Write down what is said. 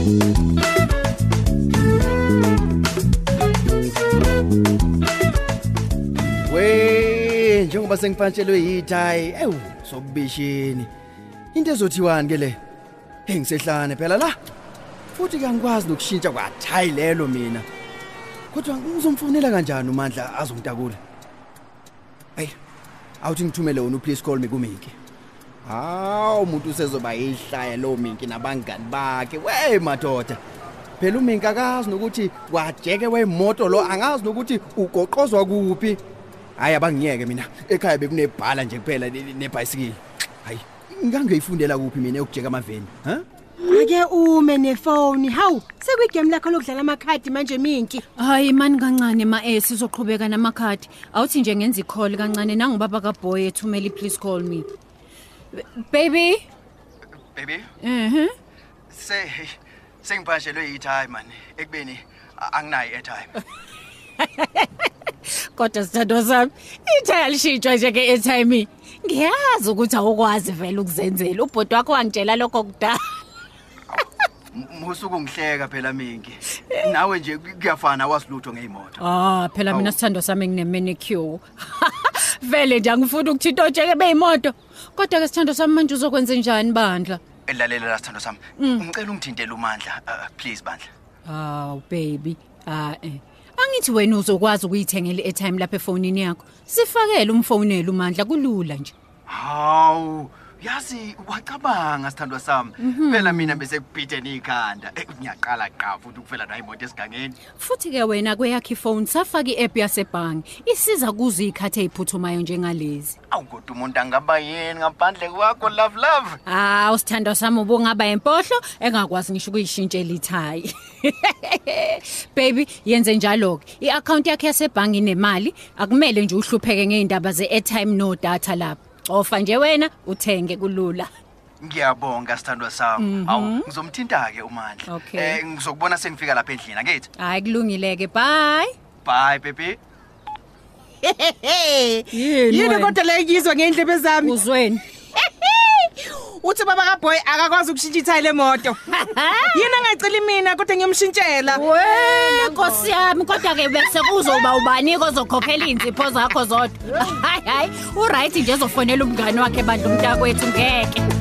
We njengoba sengipantshelwe yithayi ewu sobishini into ezothiwani ke le? Hey ngisehlane phela la. Futhi ke angikwazi nokushintsha kwathayi lelo mina. Kodwa ngizomfonela kanjani uMandla azongitakula? Hey awuthi ngithumele wona please call me kumiki. Hawu umuntu usezoba yihlaya lo minki nabangani bakhe. We madoda. Phela uminki akazi nokuthi wajeke wemoto lo angazi nokuthi ugoqozwa kuphi. Hayi abangiyeke mina. Ekhaya bekunebhala nje kuphela ne- ne- nebhayisikili. Hayi ngangeyifundela kuphi mina yokujeka amaveni ha? Ake ume nefoni. Hawu sekuyigame lakho lokudlala amakhadi manje minki. Hayi mani kancane ma eh sizoqhubeka namakhadi. Awuthi nje ngenza icall kancane nangibaba kaBoy ethumela please call me. B- Baby? baby Mhm. se sengiphashelwe yithayi man ekubeni a- anginayo airtime Kodwa sithando sami, ithaya lishintshwa nje ke airtime. Ngiyazi ukuthi awukwazi vele ukuzenzela. Ubhoti wakho wangitshela lokho kudala. musuku ungihleka phela minki nawe nje kuyafana wasilutho ngeimoto Ah, phela mina Awu. sithando sami ngine manicure. Vele nje angifuni ukuthinta ojeke beyimoto. Kodwa ke sithando sami manje uzokwenza njani bandla? elalela la sithando sami ngicela ungithintele umandla uh, please bandla Aw baby. Ah eh. Angithi wena uzokwazi ukuyithengela i-airtime lapha efonini yakho. Sifakele umfonelo umandla kulula nje. hawu yazi wacabanga sithandwa sami phela mina bese kubhitheni ikhanda Eh, ngiyaqala qa futhi ukufela nayo imoto esigangeni Futhi ke wena kweyakhe phone safaka i-app yasebhangi isiza kuzo ikhathi eziphuthumayo njengalezi. awu kodwa umuntu angaba yini ngaphandle kwakho love love Ah, usithando sami ubungaba impohlo engakwazi ngisho ukuyishintshela ithayi. Baby, yenze njalo ke. I-account yakhe yasebhangi inemali, akumele nje uhlupheke ngeindaba ze-airtime no data lapha. Ofa nje wena uthenge kulula. ngiyabonga sithandwa sami awu ngizomthinta-ke umandla Okay. Eh, ngizokubona sengifika lapha endlini angithi Hayi kulungileke. Bye. bye baby Yini kodwa le ngizwa ngendlebe zami Uzweni? uthi baba kaboy akakwazi ukushintsha ithayi lemoto yini angayiceli mina kodwa ngiyomshintshela Wena Nkosi yami kodwa ke bese kuzoba ubani ozokhokhela izipho zakho zodwa. Hayi hayi, uright nje ezofonela umngane wakhe bandla umntakwethu ngeke.